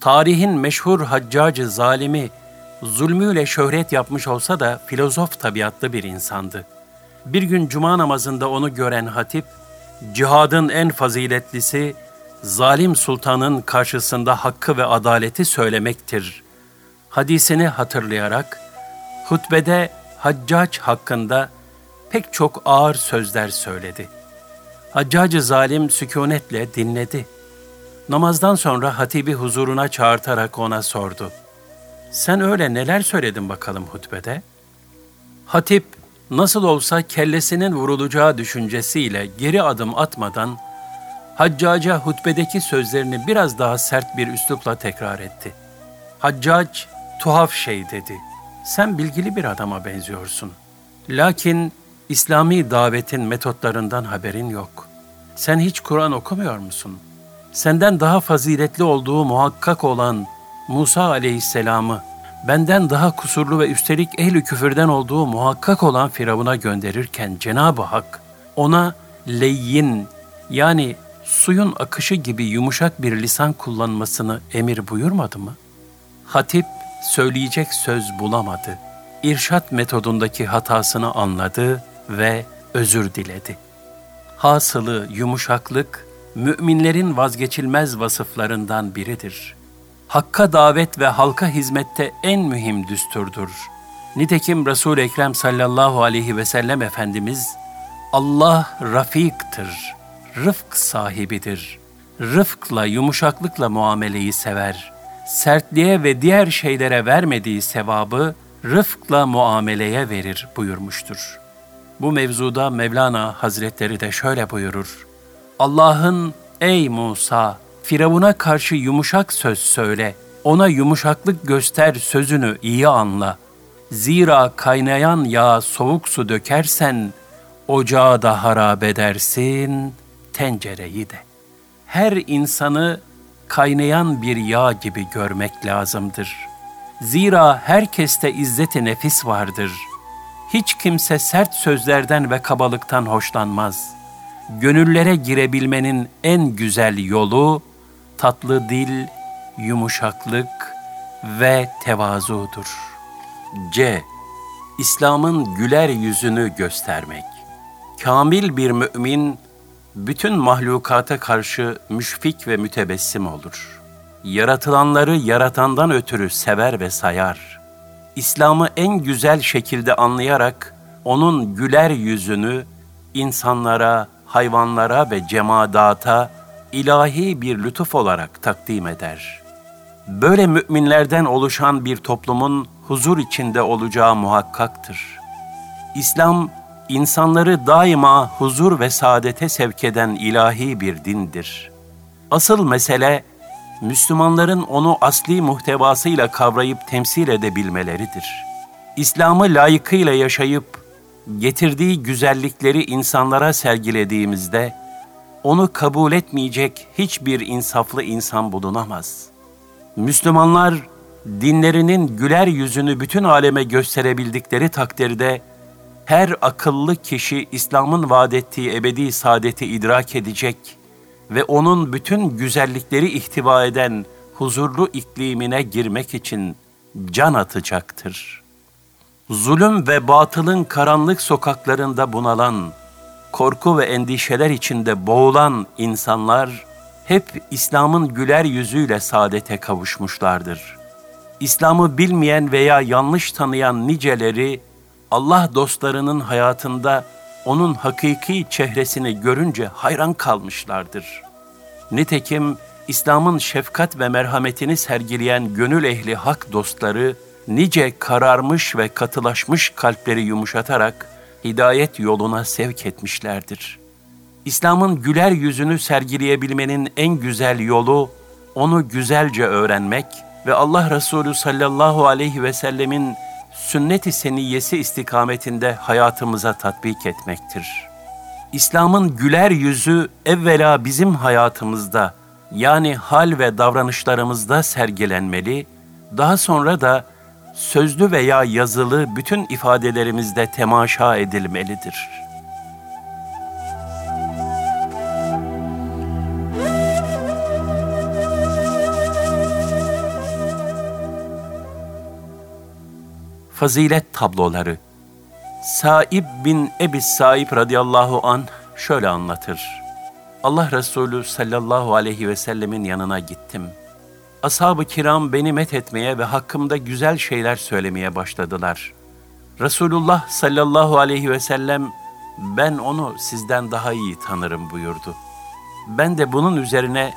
Tarihin meşhur haccacı zalimi zulmüyle şöhret yapmış olsa da filozof tabiatlı bir insandı. Bir gün cuma namazında onu gören hatip, cihadın en faziletlisi, zalim sultanın karşısında hakkı ve adaleti söylemektir. Hadisini hatırlayarak, hutbede Haccac hakkında pek çok ağır sözler söyledi. Haccacı zalim sükunetle dinledi. Namazdan sonra hatibi huzuruna çağırtarak ona sordu. Sen öyle neler söyledin bakalım hutbede? Hatip, nasıl olsa kellesinin vurulacağı düşüncesiyle geri adım atmadan, Haccaca hutbedeki sözlerini biraz daha sert bir üslupla tekrar etti. Haccac, tuhaf şey dedi. Sen bilgili bir adama benziyorsun. Lakin İslami davetin metotlarından haberin yok. Sen hiç Kur'an okumuyor musun? Senden daha faziletli olduğu muhakkak olan Musa aleyhisselamı benden daha kusurlu ve üstelik ehli küfürden olduğu muhakkak olan Firavun'a gönderirken Cenab-ı Hak ona leyyin yani suyun akışı gibi yumuşak bir lisan kullanmasını emir buyurmadı mı? Hatip söyleyecek söz bulamadı. İrşat metodundaki hatasını anladı ve özür diledi. Hasılı yumuşaklık müminlerin vazgeçilmez vasıflarından biridir. Hakka davet ve halka hizmette en mühim düsturdur. Nitekim resul Ekrem sallallahu aleyhi ve sellem Efendimiz Allah rafiktir, rıfk sahibidir. Rıfkla, yumuşaklıkla muameleyi sever. Sertliğe ve diğer şeylere vermediği sevabı rıfkla muameleye verir buyurmuştur. Bu mevzuda Mevlana Hazretleri de şöyle buyurur. Allah'ın ey Musa Firavun'a karşı yumuşak söz söyle, ona yumuşaklık göster sözünü iyi anla. Zira kaynayan yağ soğuk su dökersen, ocağı da harap edersin, tencereyi de. Her insanı kaynayan bir yağ gibi görmek lazımdır. Zira herkeste izzeti nefis vardır. Hiç kimse sert sözlerden ve kabalıktan hoşlanmaz. Gönüllere girebilmenin en güzel yolu, tatlı dil, yumuşaklık ve tevazudur. C. İslam'ın güler yüzünü göstermek. Kamil bir mümin, bütün mahlukata karşı müşfik ve mütebessim olur. Yaratılanları yaratandan ötürü sever ve sayar. İslam'ı en güzel şekilde anlayarak onun güler yüzünü insanlara, hayvanlara ve cemadata ilahi bir lütuf olarak takdim eder. Böyle müminlerden oluşan bir toplumun huzur içinde olacağı muhakkaktır. İslam, insanları daima huzur ve saadete sevk eden ilahi bir dindir. Asıl mesele, Müslümanların onu asli muhtevasıyla kavrayıp temsil edebilmeleridir. İslam'ı layıkıyla yaşayıp, getirdiği güzellikleri insanlara sergilediğimizde, onu kabul etmeyecek hiçbir insaflı insan bulunamaz. Müslümanlar dinlerinin güler yüzünü bütün aleme gösterebildikleri takdirde her akıllı kişi İslam'ın vaad ettiği ebedi saadeti idrak edecek ve onun bütün güzellikleri ihtiva eden huzurlu iklimine girmek için can atacaktır. Zulüm ve batılın karanlık sokaklarında bunalan, korku ve endişeler içinde boğulan insanlar hep İslam'ın güler yüzüyle saadete kavuşmuşlardır. İslam'ı bilmeyen veya yanlış tanıyan niceleri Allah dostlarının hayatında onun hakiki çehresini görünce hayran kalmışlardır. Nitekim İslam'ın şefkat ve merhametini sergileyen gönül ehli hak dostları nice kararmış ve katılaşmış kalpleri yumuşatarak hidayet yoluna sevk etmişlerdir. İslam'ın güler yüzünü sergileyebilmenin en güzel yolu onu güzelce öğrenmek ve Allah Resulü sallallahu aleyhi ve sellemin sünnet-i seniyyesi istikametinde hayatımıza tatbik etmektir. İslam'ın güler yüzü evvela bizim hayatımızda yani hal ve davranışlarımızda sergilenmeli, daha sonra da sözlü veya yazılı bütün ifadelerimizde temaşa edilmelidir. Fazilet tabloları Saib bin Ebi Saib radıyallahu an şöyle anlatır. Allah Resulü sallallahu aleyhi ve sellemin yanına gittim.'' Ashab-ı kiram beni met etmeye ve hakkımda güzel şeyler söylemeye başladılar. Resulullah sallallahu aleyhi ve sellem ben onu sizden daha iyi tanırım buyurdu. Ben de bunun üzerine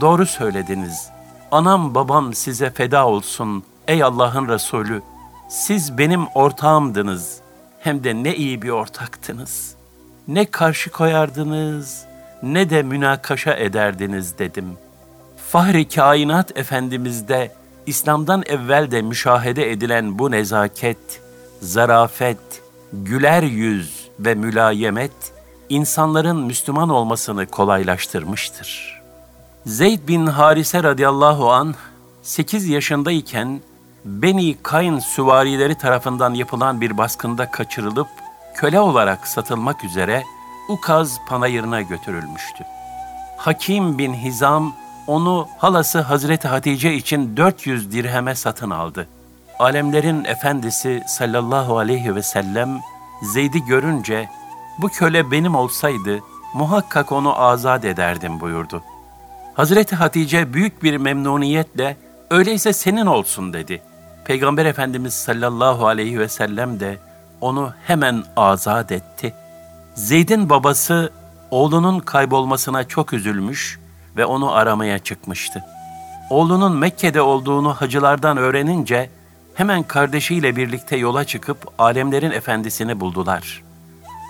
doğru söylediniz. Anam babam size feda olsun ey Allah'ın Resulü. Siz benim ortağımdınız. Hem de ne iyi bir ortaktınız. Ne karşı koyardınız ne de münakaşa ederdiniz dedim. Fahri kainat efendimizde İslam'dan evvel de müşahede edilen bu nezaket, zarafet, güler yüz ve mülayemet insanların Müslüman olmasını kolaylaştırmıştır. Zeyd bin Harise radıyallahu an 8 yaşındayken Beni Kayn süvarileri tarafından yapılan bir baskında kaçırılıp köle olarak satılmak üzere Ukaz panayırına götürülmüştü. Hakim bin Hizam onu halası Hazreti Hatice için 400 dirheme satın aldı. Alemlerin efendisi sallallahu aleyhi ve sellem Zeyd'i görünce bu köle benim olsaydı muhakkak onu azat ederdim buyurdu. Hazreti Hatice büyük bir memnuniyetle öyleyse senin olsun dedi. Peygamber Efendimiz sallallahu aleyhi ve sellem de onu hemen azat etti. Zeyd'in babası oğlunun kaybolmasına çok üzülmüş ve onu aramaya çıkmıştı. Oğlunun Mekke'de olduğunu hacılardan öğrenince hemen kardeşiyle birlikte yola çıkıp alemlerin efendisini buldular.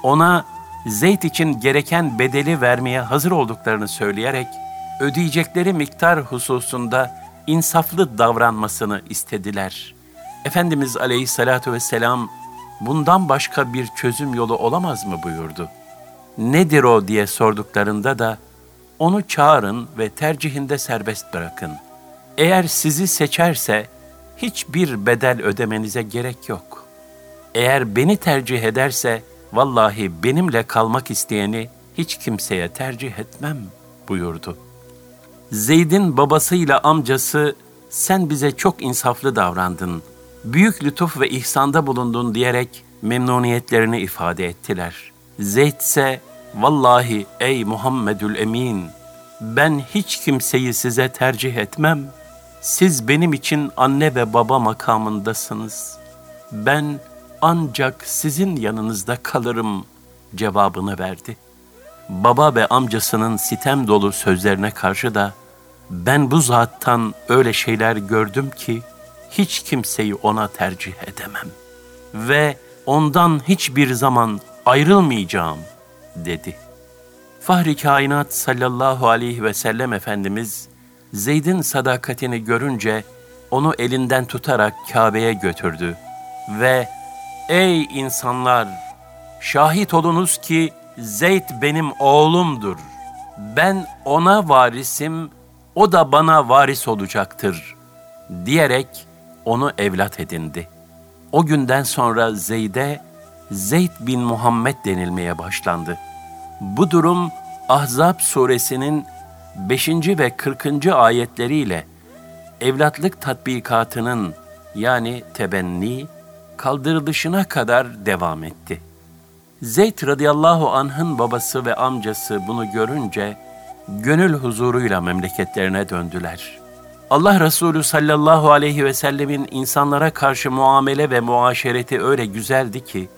Ona Zeyd için gereken bedeli vermeye hazır olduklarını söyleyerek ödeyecekleri miktar hususunda insaflı davranmasını istediler. Efendimiz Aleyhisselatü Vesselam bundan başka bir çözüm yolu olamaz mı buyurdu. Nedir o diye sorduklarında da onu çağırın ve tercihinde serbest bırakın. Eğer sizi seçerse hiçbir bedel ödemenize gerek yok. Eğer beni tercih ederse vallahi benimle kalmak isteyeni hiç kimseye tercih etmem buyurdu. Zeyd'in babasıyla amcası sen bize çok insaflı davrandın, büyük lütuf ve ihsanda bulundun diyerek memnuniyetlerini ifade ettiler. Zeyd ise vallahi ey Muhammedül Emin ben hiç kimseyi size tercih etmem. Siz benim için anne ve baba makamındasınız. Ben ancak sizin yanınızda kalırım cevabını verdi. Baba ve amcasının sitem dolu sözlerine karşı da ben bu zattan öyle şeyler gördüm ki hiç kimseyi ona tercih edemem ve ondan hiçbir zaman ayrılmayacağım dedi. Fahri kainat sallallahu aleyhi ve sellem Efendimiz Zeyd'in sadakatini görünce onu elinden tutarak Kabe'ye götürdü ve ''Ey insanlar! Şahit olunuz ki Zeyd benim oğlumdur. Ben ona varisim, o da bana varis olacaktır.'' diyerek onu evlat edindi. O günden sonra Zeyd'e Zeyd bin Muhammed denilmeye başlandı. Bu durum Ahzab suresinin 5. ve 40. ayetleriyle evlatlık tatbikatının yani tebenni kaldırılışına kadar devam etti. Zeyd radıyallahu anh'ın babası ve amcası bunu görünce gönül huzuruyla memleketlerine döndüler. Allah Resulü sallallahu aleyhi ve sellemin insanlara karşı muamele ve muaşereti öyle güzeldi ki,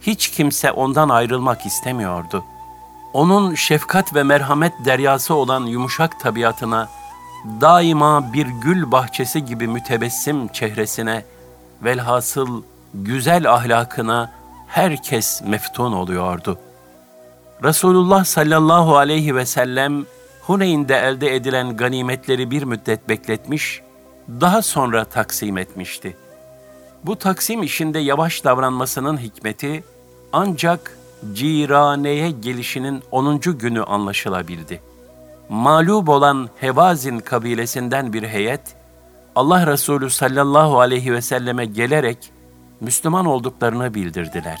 hiç kimse ondan ayrılmak istemiyordu. Onun şefkat ve merhamet deryası olan yumuşak tabiatına, daima bir gül bahçesi gibi mütebessim çehresine, velhasıl güzel ahlakına herkes meftun oluyordu. Resulullah sallallahu aleyhi ve sellem, Huneyn'de elde edilen ganimetleri bir müddet bekletmiş, daha sonra taksim etmişti. Bu taksim işinde yavaş davranmasının hikmeti ancak Cirane'ye gelişinin 10. günü anlaşılabildi. Mağlup olan Hevazin kabilesinden bir heyet, Allah Resulü sallallahu aleyhi ve selleme gelerek Müslüman olduklarını bildirdiler.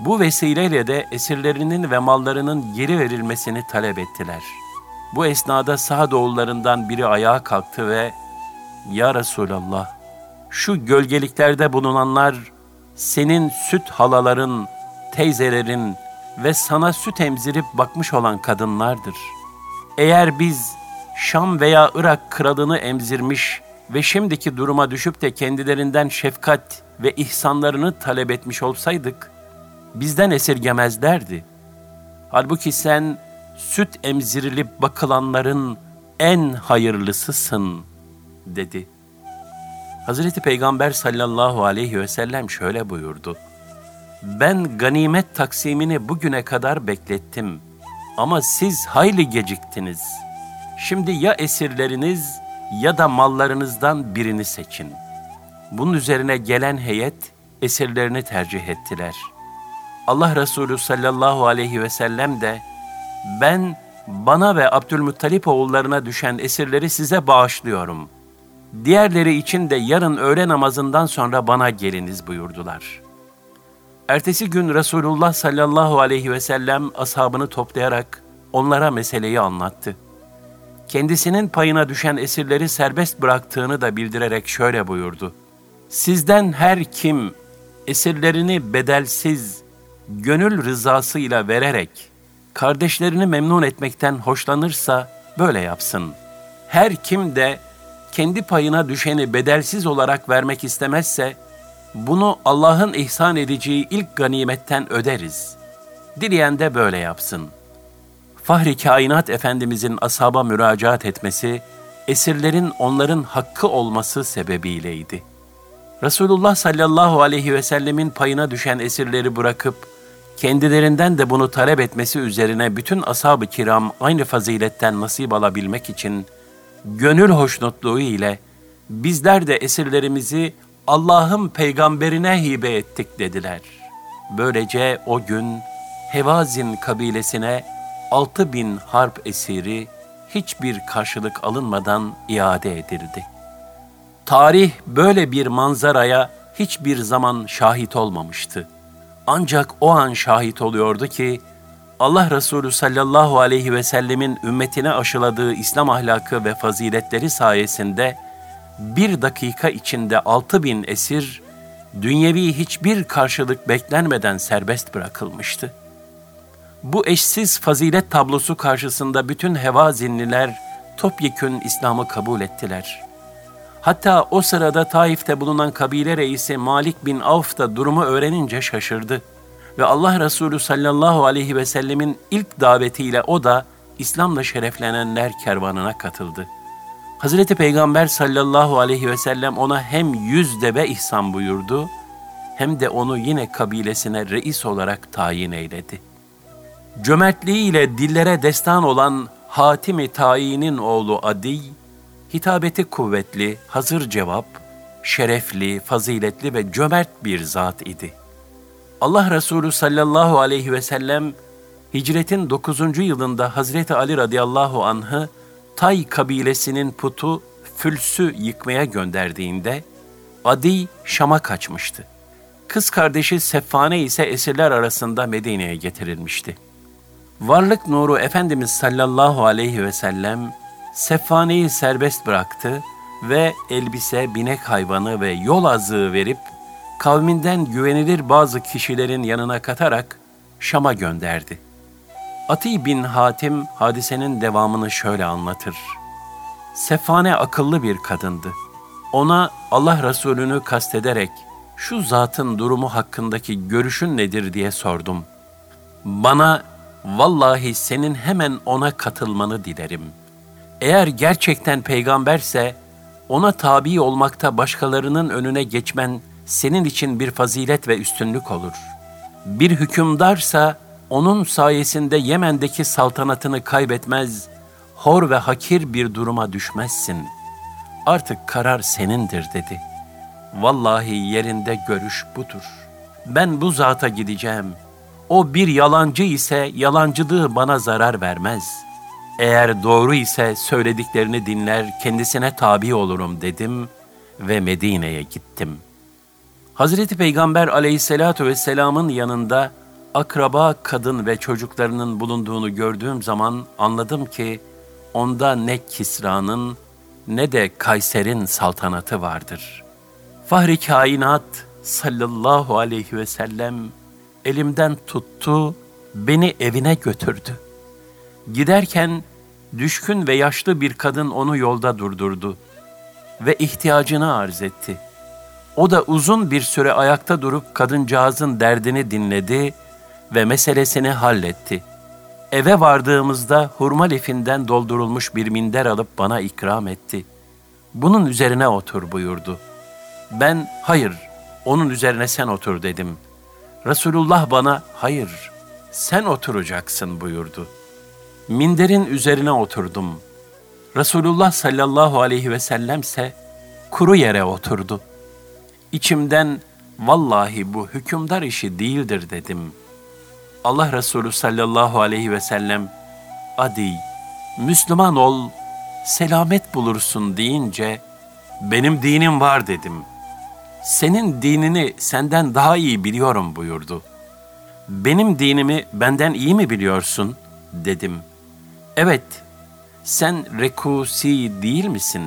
Bu vesileyle de esirlerinin ve mallarının geri verilmesini talep ettiler.'' Bu esnada Sa'd oğullarından biri ayağa kalktı ve ''Ya Resulallah, şu gölgeliklerde bulunanlar senin süt halaların, teyzelerin ve sana süt emzirip bakmış olan kadınlardır. Eğer biz Şam veya Irak kralını emzirmiş ve şimdiki duruma düşüp de kendilerinden şefkat ve ihsanlarını talep etmiş olsaydık, bizden esirgemezlerdi. Halbuki sen süt emzirilip bakılanların en hayırlısısın, dedi. Hazreti Peygamber sallallahu aleyhi ve sellem şöyle buyurdu. Ben ganimet taksimini bugüne kadar beklettim ama siz hayli geciktiniz. Şimdi ya esirleriniz ya da mallarınızdan birini seçin. Bunun üzerine gelen heyet esirlerini tercih ettiler. Allah Resulü sallallahu aleyhi ve sellem de ben bana ve Abdülmuttalip oğullarına düşen esirleri size bağışlıyorum. Diğerleri için de yarın öğle namazından sonra bana geliniz buyurdular. Ertesi gün Resulullah sallallahu aleyhi ve sellem ashabını toplayarak onlara meseleyi anlattı. Kendisinin payına düşen esirleri serbest bıraktığını da bildirerek şöyle buyurdu. Sizden her kim esirlerini bedelsiz, gönül rızasıyla vererek kardeşlerini memnun etmekten hoşlanırsa böyle yapsın. Her kim de kendi payına düşeni bedelsiz olarak vermek istemezse bunu Allah'ın ihsan edeceği ilk ganimetten öderiz. Dileyen de böyle yapsın. Fahri Kainat Efendimizin ashaba müracaat etmesi, esirlerin onların hakkı olması sebebiyleydi. Resulullah sallallahu aleyhi ve sellemin payına düşen esirleri bırakıp, kendilerinden de bunu talep etmesi üzerine bütün ashab-ı kiram aynı faziletten nasip alabilmek için, gönül hoşnutluğu ile bizler de esirlerimizi Allah'ın peygamberine hibe ettik dediler. Böylece o gün Hevazin kabilesine altı bin harp esiri hiçbir karşılık alınmadan iade edildi. Tarih böyle bir manzaraya hiçbir zaman şahit olmamıştı. Ancak o an şahit oluyordu ki Allah Resulü sallallahu aleyhi ve sellemin ümmetine aşıladığı İslam ahlakı ve faziletleri sayesinde bir dakika içinde altı bin esir dünyevi hiçbir karşılık beklenmeden serbest bırakılmıştı. Bu eşsiz fazilet tablosu karşısında bütün hevazinliler topyekün İslam'ı kabul ettiler. Hatta o sırada Taif'te bulunan kabile reisi Malik bin Avf da durumu öğrenince şaşırdı ve Allah Resulü sallallahu aleyhi ve sellemin ilk davetiyle o da İslam'la şereflenenler kervanına katıldı. Hazreti Peygamber sallallahu aleyhi ve sellem ona hem yüz deve ihsan buyurdu, hem de onu yine kabilesine reis olarak tayin eyledi. Cömertliğiyle dillere destan olan Hatimi Tayin'in oğlu Adi, hitabeti kuvvetli, hazır cevap, şerefli, faziletli ve cömert bir zat idi.'' Allah Resulü sallallahu aleyhi ve sellem hicretin 9. yılında Hazreti Ali radıyallahu anh'ı Tay kabilesinin putu Füls'ü yıkmaya gönderdiğinde Adi Şam'a kaçmıştı. Kız kardeşi Seffane ise esirler arasında Medine'ye getirilmişti. Varlık nuru Efendimiz sallallahu aleyhi ve sellem Seffane'yi serbest bıraktı ve elbise, binek hayvanı ve yol azığı verip kavminden güvenilir bazı kişilerin yanına katarak Şam'a gönderdi. Ati bin Hatim hadisenin devamını şöyle anlatır. Sefane akıllı bir kadındı. Ona Allah Resulü'nü kastederek şu zatın durumu hakkındaki görüşün nedir diye sordum. Bana vallahi senin hemen ona katılmanı dilerim. Eğer gerçekten peygamberse ona tabi olmakta başkalarının önüne geçmen senin için bir fazilet ve üstünlük olur. Bir hükümdarsa onun sayesinde Yemen'deki saltanatını kaybetmez, hor ve hakir bir duruma düşmezsin. Artık karar senindir dedi. Vallahi yerinde görüş budur. Ben bu zata gideceğim. O bir yalancı ise yalancılığı bana zarar vermez. Eğer doğru ise söylediklerini dinler, kendisine tabi olurum dedim ve Medine'ye gittim.'' Hazreti Peygamber aleyhissalatu vesselamın yanında akraba kadın ve çocuklarının bulunduğunu gördüğüm zaman anladım ki onda ne Kisra'nın ne de Kayser'in saltanatı vardır. Fahri kainat sallallahu aleyhi ve sellem elimden tuttu, beni evine götürdü. Giderken düşkün ve yaşlı bir kadın onu yolda durdurdu ve ihtiyacını arz etti. O da uzun bir süre ayakta durup kadıncağızın derdini dinledi ve meselesini halletti. Eve vardığımızda hurma lifinden doldurulmuş bir minder alıp bana ikram etti. Bunun üzerine otur buyurdu. Ben hayır, onun üzerine sen otur dedim. Resulullah bana hayır, sen oturacaksın buyurdu. Minderin üzerine oturdum. Resulullah sallallahu aleyhi ve sellemse kuru yere oturdu. İçimden vallahi bu hükümdar işi değildir dedim.'' Allah Resulü sallallahu aleyhi ve sellem Adi, Müslüman ol, selamet bulursun deyince benim dinim var dedim. Senin dinini senden daha iyi biliyorum buyurdu. Benim dinimi benden iyi mi biliyorsun? dedim. Evet, sen Rekusi değil misin?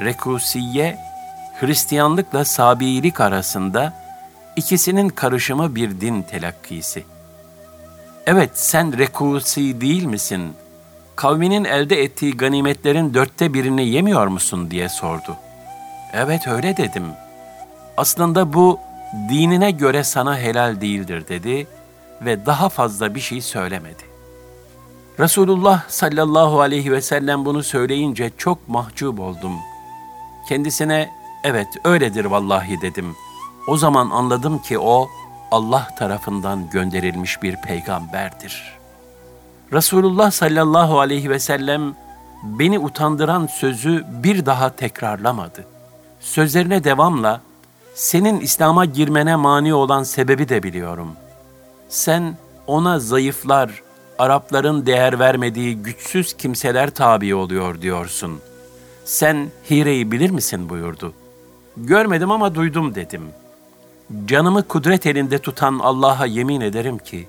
Rekusiye, Hristiyanlıkla Sabiilik arasında ikisinin karışımı bir din telakkisi.'' Evet sen rekusi değil misin? Kavminin elde ettiği ganimetlerin dörtte birini yemiyor musun diye sordu. Evet öyle dedim. Aslında bu dinine göre sana helal değildir dedi ve daha fazla bir şey söylemedi. Resulullah sallallahu aleyhi ve sellem bunu söyleyince çok mahcup oldum. Kendisine evet öyledir vallahi dedim. O zaman anladım ki o Allah tarafından gönderilmiş bir peygamberdir. Resulullah sallallahu aleyhi ve sellem beni utandıran sözü bir daha tekrarlamadı. Sözlerine devamla senin İslam'a girmene mani olan sebebi de biliyorum. Sen ona zayıflar, Arapların değer vermediği güçsüz kimseler tabi oluyor diyorsun. Sen Hire'yi bilir misin buyurdu. Görmedim ama duydum dedim.'' Canımı kudret elinde tutan Allah'a yemin ederim ki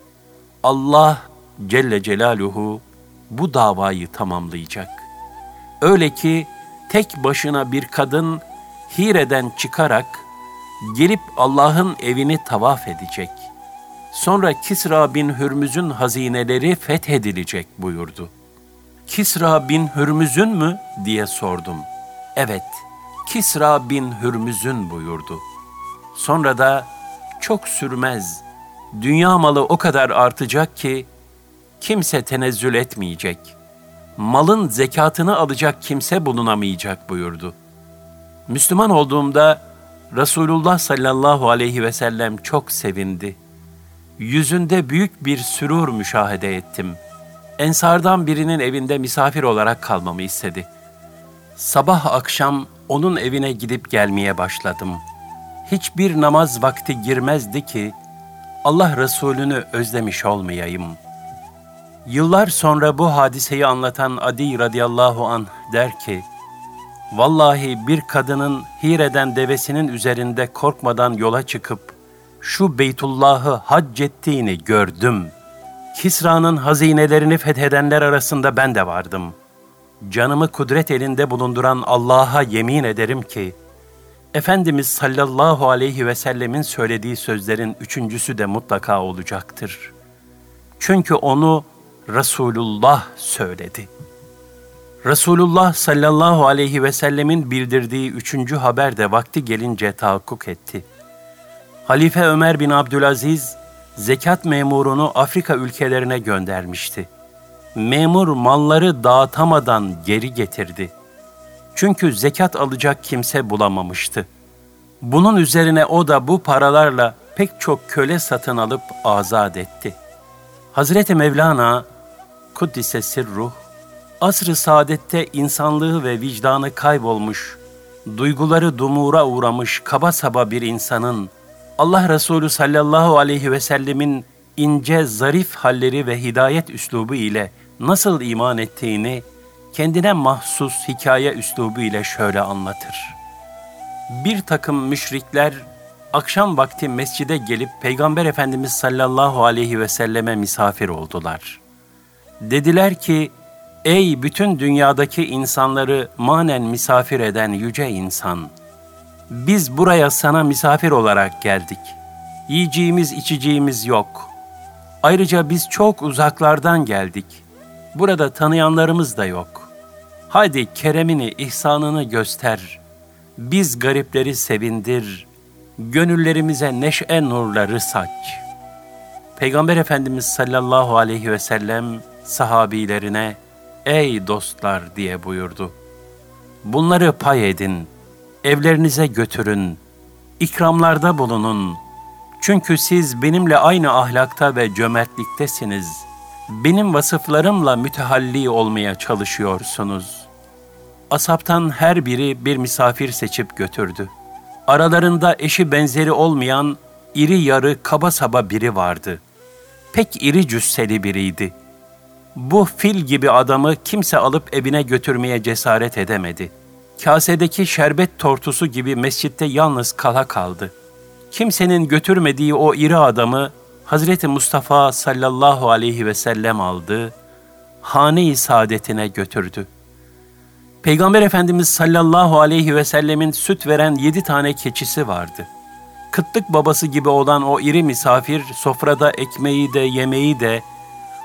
Allah Celle Celaluhu bu davayı tamamlayacak. Öyle ki tek başına bir kadın Hire'den çıkarak gelip Allah'ın evini tavaf edecek. Sonra Kisra bin Hürmüz'ün hazineleri fethedilecek buyurdu. Kisra bin Hürmüz'ün mü diye sordum. Evet, Kisra bin Hürmüz'ün buyurdu.'' Sonra da çok sürmez. Dünya malı o kadar artacak ki kimse tenezzül etmeyecek. Malın zekatını alacak kimse bulunamayacak buyurdu. Müslüman olduğumda Resulullah sallallahu aleyhi ve sellem çok sevindi. Yüzünde büyük bir sürur müşahede ettim. Ensardan birinin evinde misafir olarak kalmamı istedi. Sabah akşam onun evine gidip gelmeye başladım.'' hiçbir namaz vakti girmezdi ki Allah Resulü'nü özlemiş olmayayım. Yıllar sonra bu hadiseyi anlatan Adi radıyallahu an der ki, Vallahi bir kadının Hire'den devesinin üzerinde korkmadan yola çıkıp şu Beytullah'ı hac ettiğini gördüm. Kisra'nın hazinelerini fethedenler arasında ben de vardım. Canımı kudret elinde bulunduran Allah'a yemin ederim ki, Efendimiz sallallahu aleyhi ve sellemin söylediği sözlerin üçüncüsü de mutlaka olacaktır. Çünkü onu Resulullah söyledi. Resulullah sallallahu aleyhi ve sellemin bildirdiği üçüncü haber de vakti gelince tahakkuk etti. Halife Ömer bin Abdülaziz, zekat memurunu Afrika ülkelerine göndermişti. Memur malları dağıtamadan geri getirdi.'' Çünkü zekat alacak kimse bulamamıştı. Bunun üzerine o da bu paralarla pek çok köle satın alıp azat etti. Hazreti Mevlana Kuddise Sirruh, asr-ı saadette insanlığı ve vicdanı kaybolmuş, duyguları dumura uğramış kaba saba bir insanın Allah Resulü sallallahu aleyhi ve sellemin ince, zarif halleri ve hidayet üslubu ile nasıl iman ettiğini kendine mahsus hikaye üslubu ile şöyle anlatır. Bir takım müşrikler akşam vakti mescide gelip Peygamber Efendimiz sallallahu aleyhi ve selleme misafir oldular. Dediler ki, ey bütün dünyadaki insanları manen misafir eden yüce insan! Biz buraya sana misafir olarak geldik. Yiyeceğimiz içeceğimiz yok. Ayrıca biz çok uzaklardan geldik. Burada tanıyanlarımız da yok. Haydi keremini, ihsanını göster. Biz garipleri sevindir. Gönüllerimize neşe nurları saç. Peygamber Efendimiz sallallahu aleyhi ve sellem sahabilerine ey dostlar diye buyurdu. Bunları pay edin, evlerinize götürün, ikramlarda bulunun. Çünkü siz benimle aynı ahlakta ve cömertliktesiniz. Benim vasıflarımla mütehalli olmaya çalışıyorsunuz. Asaptan her biri bir misafir seçip götürdü. Aralarında eşi benzeri olmayan iri yarı kaba saba biri vardı. Pek iri cüsseli biriydi.'' Bu fil gibi adamı kimse alıp evine götürmeye cesaret edemedi. Kasedeki şerbet tortusu gibi mescitte yalnız kala kaldı. Kimsenin götürmediği o iri adamı Hazreti Mustafa sallallahu aleyhi ve sellem aldı, hane-i saadetine götürdü. Peygamber Efendimiz sallallahu aleyhi ve sellemin süt veren yedi tane keçisi vardı. Kıtlık babası gibi olan o iri misafir sofrada ekmeği de yemeği de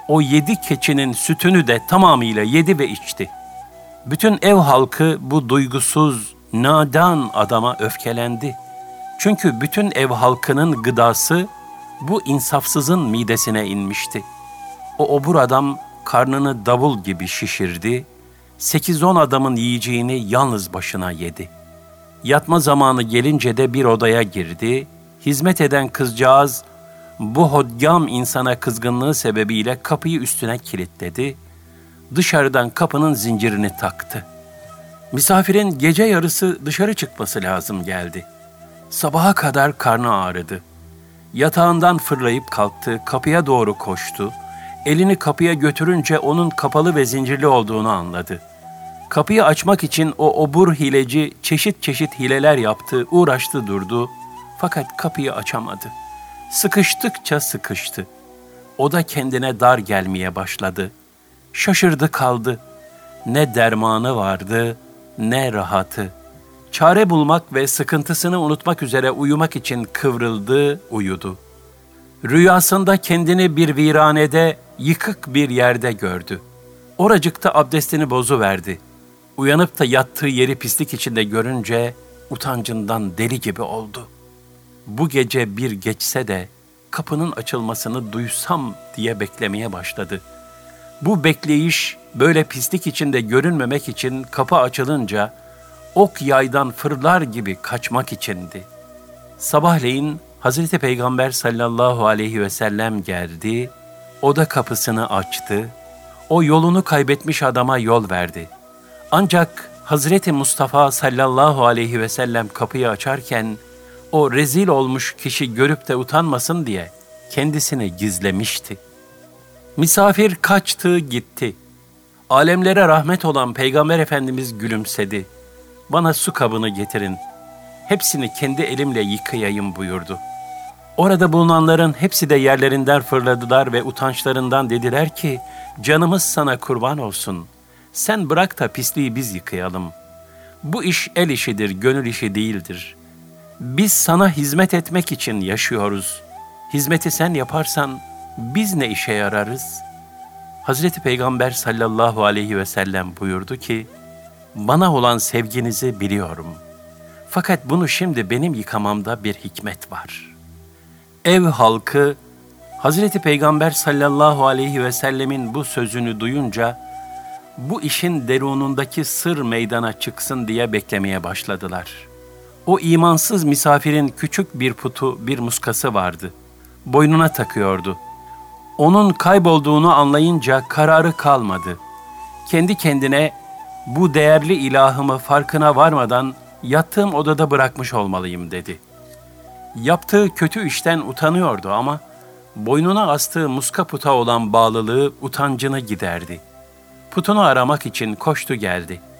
o yedi keçinin sütünü de tamamıyla yedi ve içti. Bütün ev halkı bu duygusuz, nadan adama öfkelendi. Çünkü bütün ev halkının gıdası bu insafsızın midesine inmişti. O obur adam karnını davul gibi şişirdi, sekiz on adamın yiyeceğini yalnız başına yedi. Yatma zamanı gelince de bir odaya girdi, hizmet eden kızcağız bu hodgam insana kızgınlığı sebebiyle kapıyı üstüne kilitledi, dışarıdan kapının zincirini taktı. Misafirin gece yarısı dışarı çıkması lazım geldi. Sabaha kadar karnı ağrıdı. Yatağından fırlayıp kalktı, kapıya doğru koştu. Elini kapıya götürünce onun kapalı ve zincirli olduğunu anladı. Kapıyı açmak için o obur hileci çeşit çeşit hileler yaptı, uğraştı durdu fakat kapıyı açamadı.'' Sıkıştıkça sıkıştı. O da kendine dar gelmeye başladı. Şaşırdı kaldı. Ne dermanı vardı, ne rahatı. Çare bulmak ve sıkıntısını unutmak üzere uyumak için kıvrıldı, uyudu. Rüyasında kendini bir viranede, yıkık bir yerde gördü. Oracıkta abdestini bozu verdi. Uyanıp da yattığı yeri pislik içinde görünce utancından deli gibi oldu.'' bu gece bir geçse de kapının açılmasını duysam diye beklemeye başladı. Bu bekleyiş böyle pislik içinde görünmemek için kapı açılınca ok yaydan fırlar gibi kaçmak içindi. Sabahleyin Hazreti Peygamber sallallahu aleyhi ve sellem geldi, oda kapısını açtı, o yolunu kaybetmiş adama yol verdi. Ancak Hazreti Mustafa sallallahu aleyhi ve sellem kapıyı açarken o rezil olmuş kişi görüp de utanmasın diye kendisini gizlemişti. Misafir kaçtı gitti. Alemlere rahmet olan Peygamber Efendimiz gülümsedi. Bana su kabını getirin. Hepsini kendi elimle yıkayayım buyurdu. Orada bulunanların hepsi de yerlerinden fırladılar ve utançlarından dediler ki, canımız sana kurban olsun. Sen bırak da pisliği biz yıkayalım. Bu iş el işidir, gönül işi değildir. Biz sana hizmet etmek için yaşıyoruz. Hizmeti sen yaparsan biz ne işe yararız? Hazreti Peygamber sallallahu aleyhi ve sellem buyurdu ki, bana olan sevginizi biliyorum. Fakat bunu şimdi benim yıkamamda bir hikmet var. Ev halkı Hazreti Peygamber sallallahu aleyhi ve sellemin bu sözünü duyunca bu işin derunundaki sır meydana çıksın diye beklemeye başladılar.'' O imansız misafirin küçük bir putu, bir muskası vardı. Boynuna takıyordu. Onun kaybolduğunu anlayınca kararı kalmadı. Kendi kendine bu değerli ilahımı farkına varmadan yattığım odada bırakmış olmalıyım dedi. Yaptığı kötü işten utanıyordu ama boynuna astığı muska puta olan bağlılığı utancını giderdi. Putunu aramak için koştu geldi.''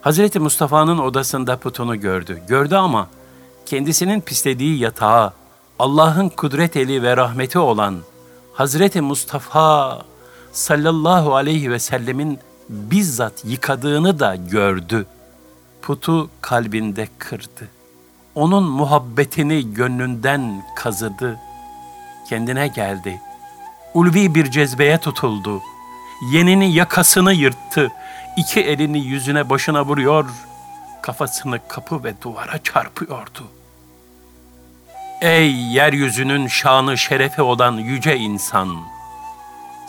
Hazreti Mustafa'nın odasında putunu gördü. Gördü ama kendisinin pislediği yatağı Allah'ın kudret eli ve rahmeti olan Hazreti Mustafa sallallahu aleyhi ve sellemin bizzat yıkadığını da gördü. Putu kalbinde kırdı. onun muhabbetini gönlünden kazıdı. Kendine geldi. Ulvi bir cezbeye tutuldu. Yenini yakasını yırttı. İki elini yüzüne başına vuruyor, kafasını kapı ve duvara çarpıyordu. Ey yeryüzünün şanı şerefi olan yüce insan!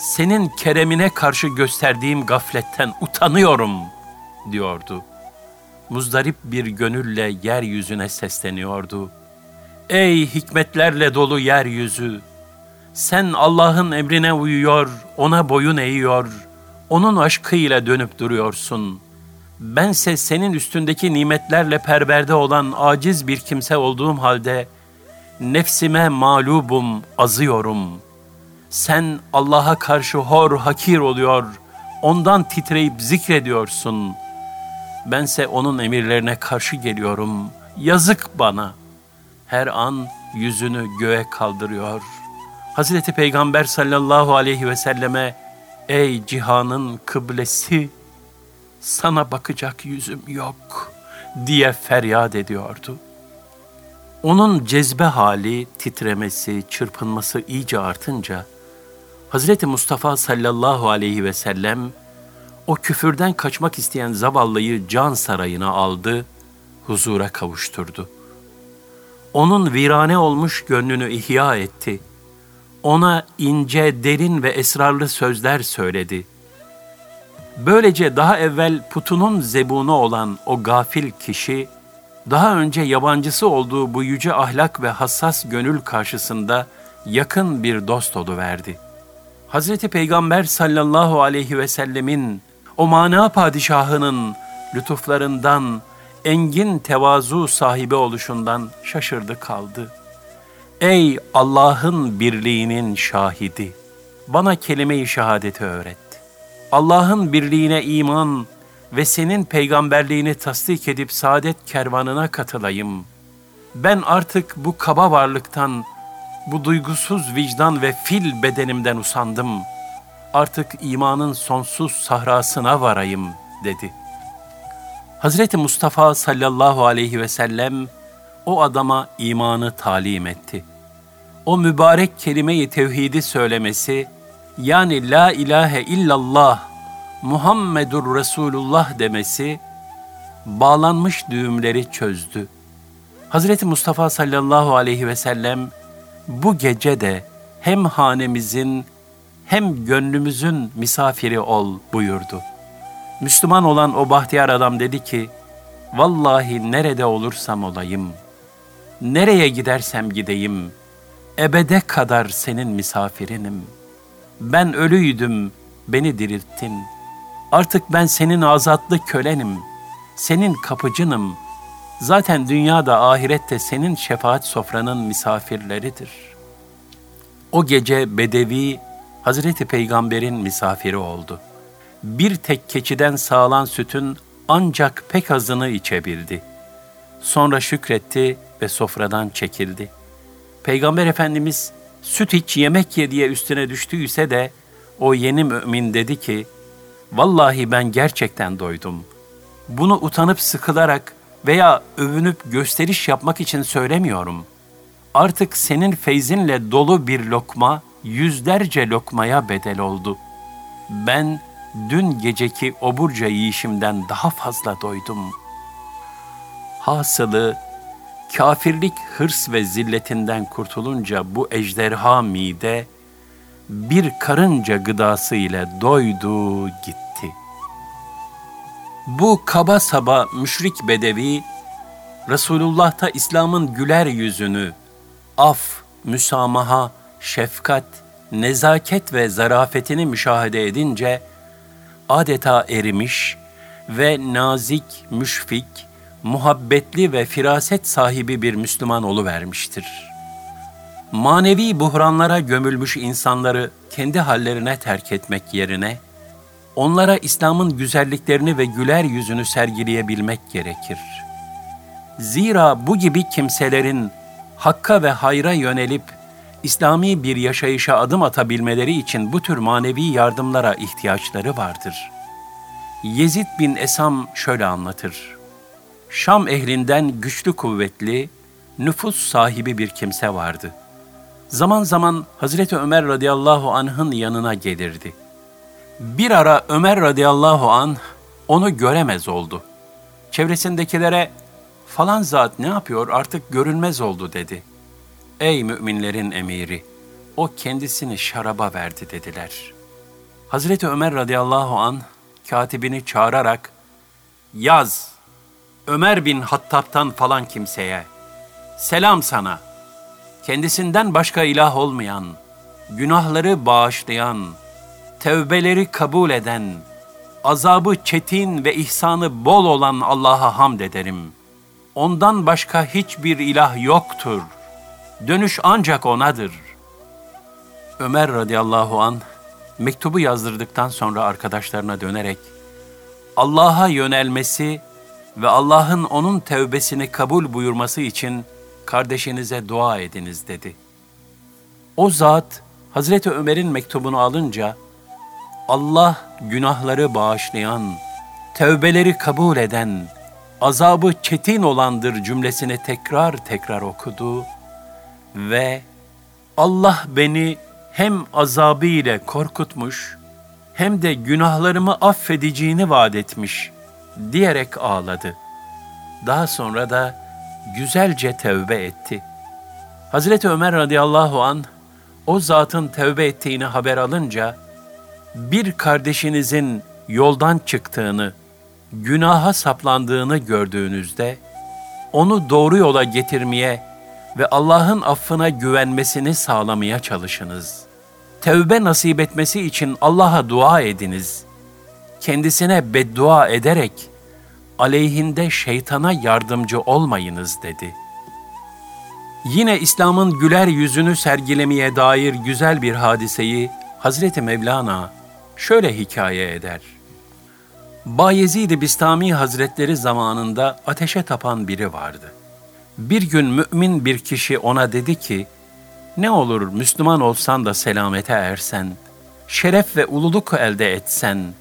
Senin keremine karşı gösterdiğim gafletten utanıyorum, diyordu. Muzdarip bir gönülle yeryüzüne sesleniyordu. Ey hikmetlerle dolu yeryüzü! Sen Allah'ın emrine uyuyor, ona boyun eğiyor, onun aşkıyla dönüp duruyorsun. Bense senin üstündeki nimetlerle perverde olan aciz bir kimse olduğum halde, nefsime mağlubum, azıyorum. Sen Allah'a karşı hor hakir oluyor, ondan titreyip zikrediyorsun. Bense onun emirlerine karşı geliyorum. Yazık bana. Her an yüzünü göğe kaldırıyor. Hazreti Peygamber sallallahu aleyhi ve selleme Ey cihanın kıblesi sana bakacak yüzüm yok diye feryat ediyordu.'' Onun cezbe hali, titremesi, çırpınması iyice artınca, Hazreti Mustafa sallallahu aleyhi ve sellem o küfürden kaçmak isteyen zavallıyı can sarayına aldı, huzura kavuşturdu. Onun virane olmuş gönlünü ihya etti. Ona ince, derin ve esrarlı sözler söyledi. Böylece daha evvel putunun zebunu olan o gafil kişi, daha önce yabancısı olduğu bu yüce ahlak ve hassas gönül karşısında yakın bir dost verdi. Hazreti Peygamber sallallahu aleyhi ve sellemin o mana padişahının lütuflarından, engin tevazu sahibi oluşundan şaşırdı kaldı. Ey Allah'ın birliğinin şahidi! Bana kelime-i şehadeti öğret. Allah'ın birliğine iman, ve senin peygamberliğini tasdik edip saadet kervanına katılayım. Ben artık bu kaba varlıktan, bu duygusuz vicdan ve fil bedenimden usandım. Artık imanın sonsuz sahrasına varayım dedi. Hazreti Mustafa sallallahu aleyhi ve sellem o adama imanı talim etti. O mübarek kelime-i tevhidi söylemesi, yani la ilahe illallah Muhammedur Resulullah demesi bağlanmış düğümleri çözdü. Hazreti Mustafa sallallahu aleyhi ve sellem bu gece de hem hanemizin hem gönlümüzün misafiri ol buyurdu. Müslüman olan o bahtiyar adam dedi ki, Vallahi nerede olursam olayım, nereye gidersem gideyim, ebede kadar senin misafirinim. Ben ölüydüm, beni dirilttin.'' Artık ben senin azatlı kölenim, senin kapıcınım. Zaten dünyada ahirette senin şefaat sofranın misafirleridir. O gece Bedevi Hazreti Peygamber'in misafiri oldu. Bir tek keçiden sağlan sütün ancak pek azını içebildi. Sonra şükretti ve sofradan çekildi. Peygamber Efendimiz süt iç yemek ye diye üstüne düştüyse de o yeni mümin dedi ki, Vallahi ben gerçekten doydum. Bunu utanıp sıkılarak veya övünüp gösteriş yapmak için söylemiyorum. Artık senin feyzinle dolu bir lokma yüzlerce lokmaya bedel oldu. Ben dün geceki oburca yiyişimden daha fazla doydum. Hasılı kafirlik hırs ve zilletinden kurtulunca bu ejderha mide bir karınca gıdası ile doydu gitti. Bu kaba saba müşrik bedevi, Resulullah'ta İslam'ın güler yüzünü, af, müsamaha, şefkat, nezaket ve zarafetini müşahede edince, adeta erimiş ve nazik, müşfik, muhabbetli ve firaset sahibi bir Müslüman vermiştir.'' manevi buhranlara gömülmüş insanları kendi hallerine terk etmek yerine, onlara İslam'ın güzelliklerini ve güler yüzünü sergileyebilmek gerekir. Zira bu gibi kimselerin hakka ve hayra yönelip İslami bir yaşayışa adım atabilmeleri için bu tür manevi yardımlara ihtiyaçları vardır. Yezid bin Esam şöyle anlatır. Şam ehlinden güçlü kuvvetli, nüfus sahibi bir kimse vardı. Zaman zaman Hazreti Ömer radıyallahu anh'ın yanına gelirdi. Bir ara Ömer radıyallahu anh onu göremez oldu. Çevresindekilere falan zat ne yapıyor artık görünmez oldu dedi. Ey müminlerin emiri, o kendisini şaraba verdi dediler. Hazreti Ömer radıyallahu an katibini çağırarak yaz Ömer bin Hattab'tan falan kimseye selam sana kendisinden başka ilah olmayan günahları bağışlayan tevbeleri kabul eden azabı çetin ve ihsanı bol olan Allah'a hamd ederim. Ondan başka hiçbir ilah yoktur. Dönüş ancak O'nadır. Ömer radıyallahu an mektubu yazdırdıktan sonra arkadaşlarına dönerek Allah'a yönelmesi ve Allah'ın onun tevbesini kabul buyurması için kardeşinize dua ediniz dedi. O zat Hazreti Ömer'in mektubunu alınca Allah günahları bağışlayan, tevbeleri kabul eden, azabı çetin olandır cümlesini tekrar tekrar okudu ve Allah beni hem azabı ile korkutmuş hem de günahlarımı affedeceğini vaat etmiş diyerek ağladı. Daha sonra da güzelce tevbe etti. Hazreti Ömer radıyallahu an o zatın tevbe ettiğini haber alınca bir kardeşinizin yoldan çıktığını, günaha saplandığını gördüğünüzde onu doğru yola getirmeye ve Allah'ın affına güvenmesini sağlamaya çalışınız. Tevbe nasip etmesi için Allah'a dua ediniz. Kendisine beddua ederek aleyhinde şeytana yardımcı olmayınız dedi. Yine İslam'ın güler yüzünü sergilemeye dair güzel bir hadiseyi Hazreti Mevlana şöyle hikaye eder. Bayezid-i Bistami Hazretleri zamanında ateşe tapan biri vardı. Bir gün mümin bir kişi ona dedi ki, ne olur Müslüman olsan da selamete ersen, şeref ve ululuk elde etsen.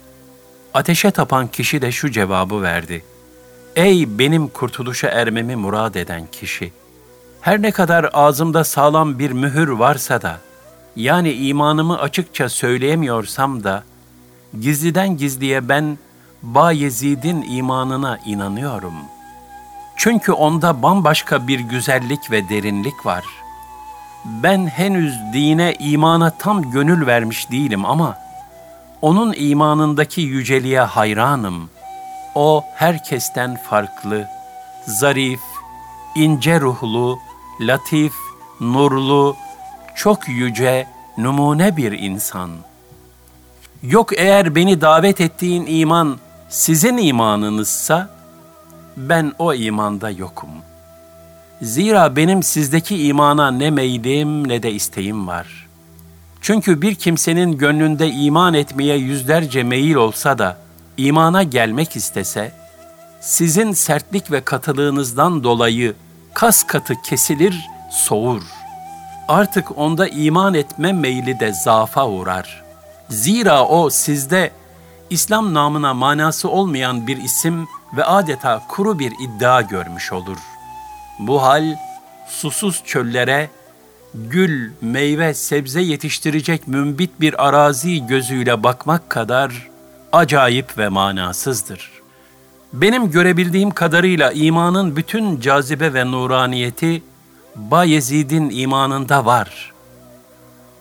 Ateşe tapan kişi de şu cevabı verdi. Ey benim kurtuluşa ermemi murad eden kişi! Her ne kadar ağzımda sağlam bir mühür varsa da, yani imanımı açıkça söyleyemiyorsam da, gizliden gizliye ben Bayezid'in imanına inanıyorum. Çünkü onda bambaşka bir güzellik ve derinlik var. Ben henüz dine, imana tam gönül vermiş değilim ama onun imanındaki yüceliğe hayranım. O herkesten farklı, zarif, ince ruhlu, latif, nurlu, çok yüce, numune bir insan. Yok eğer beni davet ettiğin iman sizin imanınızsa, ben o imanda yokum. Zira benim sizdeki imana ne meylim ne de isteğim var. Çünkü bir kimsenin gönlünde iman etmeye yüzlerce meyil olsa da, imana gelmek istese, sizin sertlik ve katılığınızdan dolayı kas katı kesilir, soğur. Artık onda iman etme meyli de zaafa uğrar. Zira o sizde İslam namına manası olmayan bir isim ve adeta kuru bir iddia görmüş olur. Bu hal susuz çöllere gül, meyve, sebze yetiştirecek mümbit bir arazi gözüyle bakmak kadar acayip ve manasızdır. Benim görebildiğim kadarıyla imanın bütün cazibe ve nuraniyeti Bayezid'in imanında var.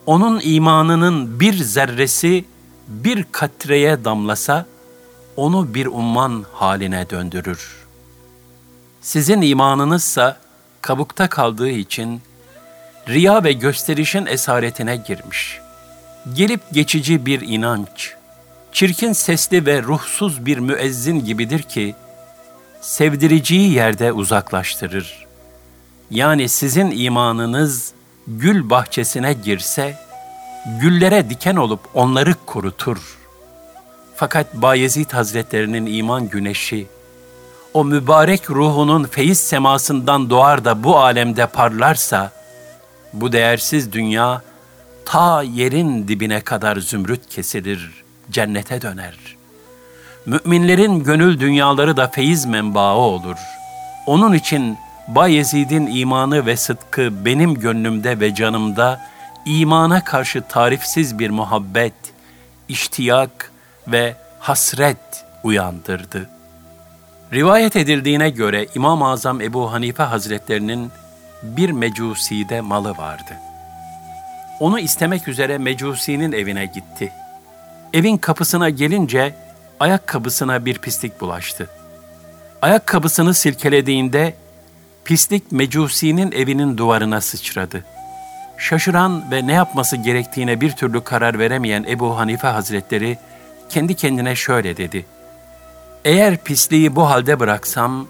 Onun imanının bir zerresi bir katreye damlasa, onu bir umman haline döndürür. Sizin imanınızsa kabukta kaldığı için riya ve gösterişin esaretine girmiş. Gelip geçici bir inanç, çirkin sesli ve ruhsuz bir müezzin gibidir ki, sevdiriciyi yerde uzaklaştırır. Yani sizin imanınız gül bahçesine girse, güllere diken olup onları kurutur. Fakat Bayezid Hazretlerinin iman güneşi, o mübarek ruhunun feyiz semasından doğar da bu alemde parlarsa, bu değersiz dünya ta yerin dibine kadar zümrüt kesilir, cennete döner. Müminlerin gönül dünyaları da feyiz menbaı olur.'' Onun için Bayezid'in imanı ve sıdkı benim gönlümde ve canımda imana karşı tarifsiz bir muhabbet, iştiyak ve hasret uyandırdı. Rivayet edildiğine göre İmam-ı Azam Ebu Hanife Hazretlerinin bir mecuside malı vardı. Onu istemek üzere mecusinin evine gitti. Evin kapısına gelince ayakkabısına bir pislik bulaştı. Ayakkabısını silkelediğinde pislik mecusinin evinin duvarına sıçradı. Şaşıran ve ne yapması gerektiğine bir türlü karar veremeyen Ebu Hanife Hazretleri kendi kendine şöyle dedi. Eğer pisliği bu halde bıraksam,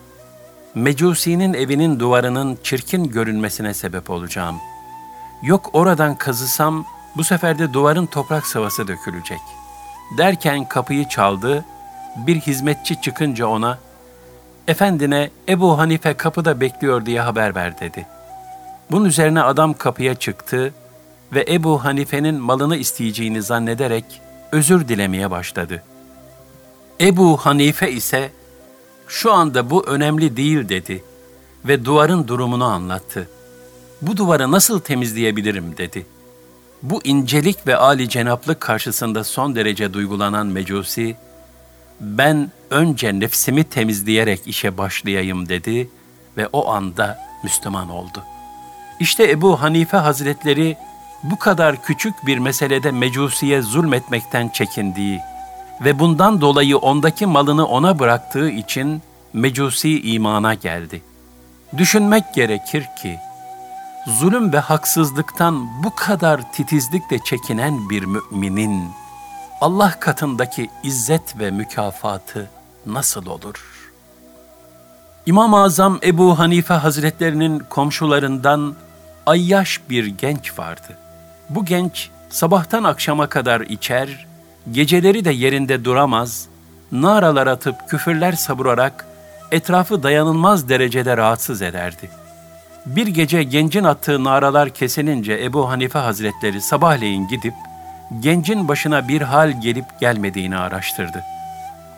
Mecusi'nin evinin duvarının çirkin görünmesine sebep olacağım. Yok oradan kazısam, bu sefer de duvarın toprak sıvası dökülecek. Derken kapıyı çaldı, bir hizmetçi çıkınca ona, efendine Ebu Hanife kapıda bekliyor diye haber ver dedi. Bunun üzerine adam kapıya çıktı ve Ebu Hanife'nin malını isteyeceğini zannederek özür dilemeye başladı. Ebu Hanife ise şu anda bu önemli değil dedi ve duvarın durumunu anlattı. Bu duvarı nasıl temizleyebilirim dedi. Bu incelik ve âli cenaplık karşısında son derece duygulanan Mecusi, ben önce nefsimi temizleyerek işe başlayayım dedi ve o anda Müslüman oldu. İşte Ebu Hanife Hazretleri bu kadar küçük bir meselede Mecusi'ye zulmetmekten çekindiği ve bundan dolayı ondaki malını ona bıraktığı için Mecusi imana geldi. Düşünmek gerekir ki, zulüm ve haksızlıktan bu kadar titizlikle çekinen bir müminin, Allah katındaki izzet ve mükafatı nasıl olur? İmam-ı Azam Ebu Hanife Hazretlerinin komşularından ayyaş bir genç vardı. Bu genç sabahtan akşama kadar içer, geceleri de yerinde duramaz, naralar atıp küfürler savurarak etrafı dayanılmaz derecede rahatsız ederdi. Bir gece gencin attığı naralar kesilince Ebu Hanife Hazretleri sabahleyin gidip gencin başına bir hal gelip gelmediğini araştırdı.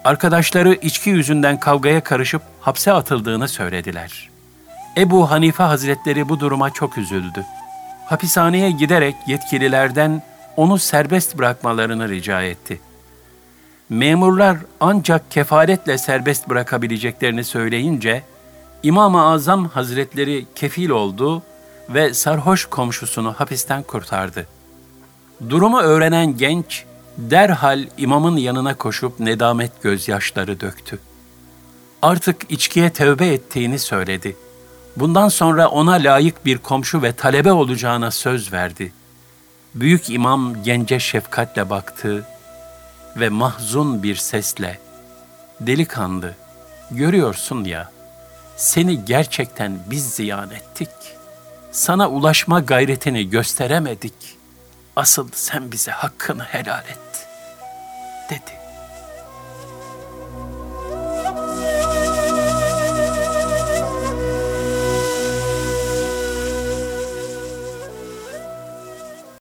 Arkadaşları içki yüzünden kavgaya karışıp hapse atıldığını söylediler. Ebu Hanife Hazretleri bu duruma çok üzüldü. Hapishaneye giderek yetkililerden onu serbest bırakmalarını rica etti. Memurlar ancak kefaretle serbest bırakabileceklerini söyleyince İmam-ı Azam Hazretleri kefil oldu ve sarhoş komşusunu hapisten kurtardı. Durumu öğrenen genç derhal imamın yanına koşup nedamet gözyaşları döktü. Artık içkiye tövbe ettiğini söyledi. Bundan sonra ona layık bir komşu ve talebe olacağına söz verdi. Büyük imam gence şefkatle baktı ve mahzun bir sesle, Delikanlı, görüyorsun ya, seni gerçekten biz ziyan ettik. Sana ulaşma gayretini gösteremedik. Asıl sen bize hakkını helal et, dedi.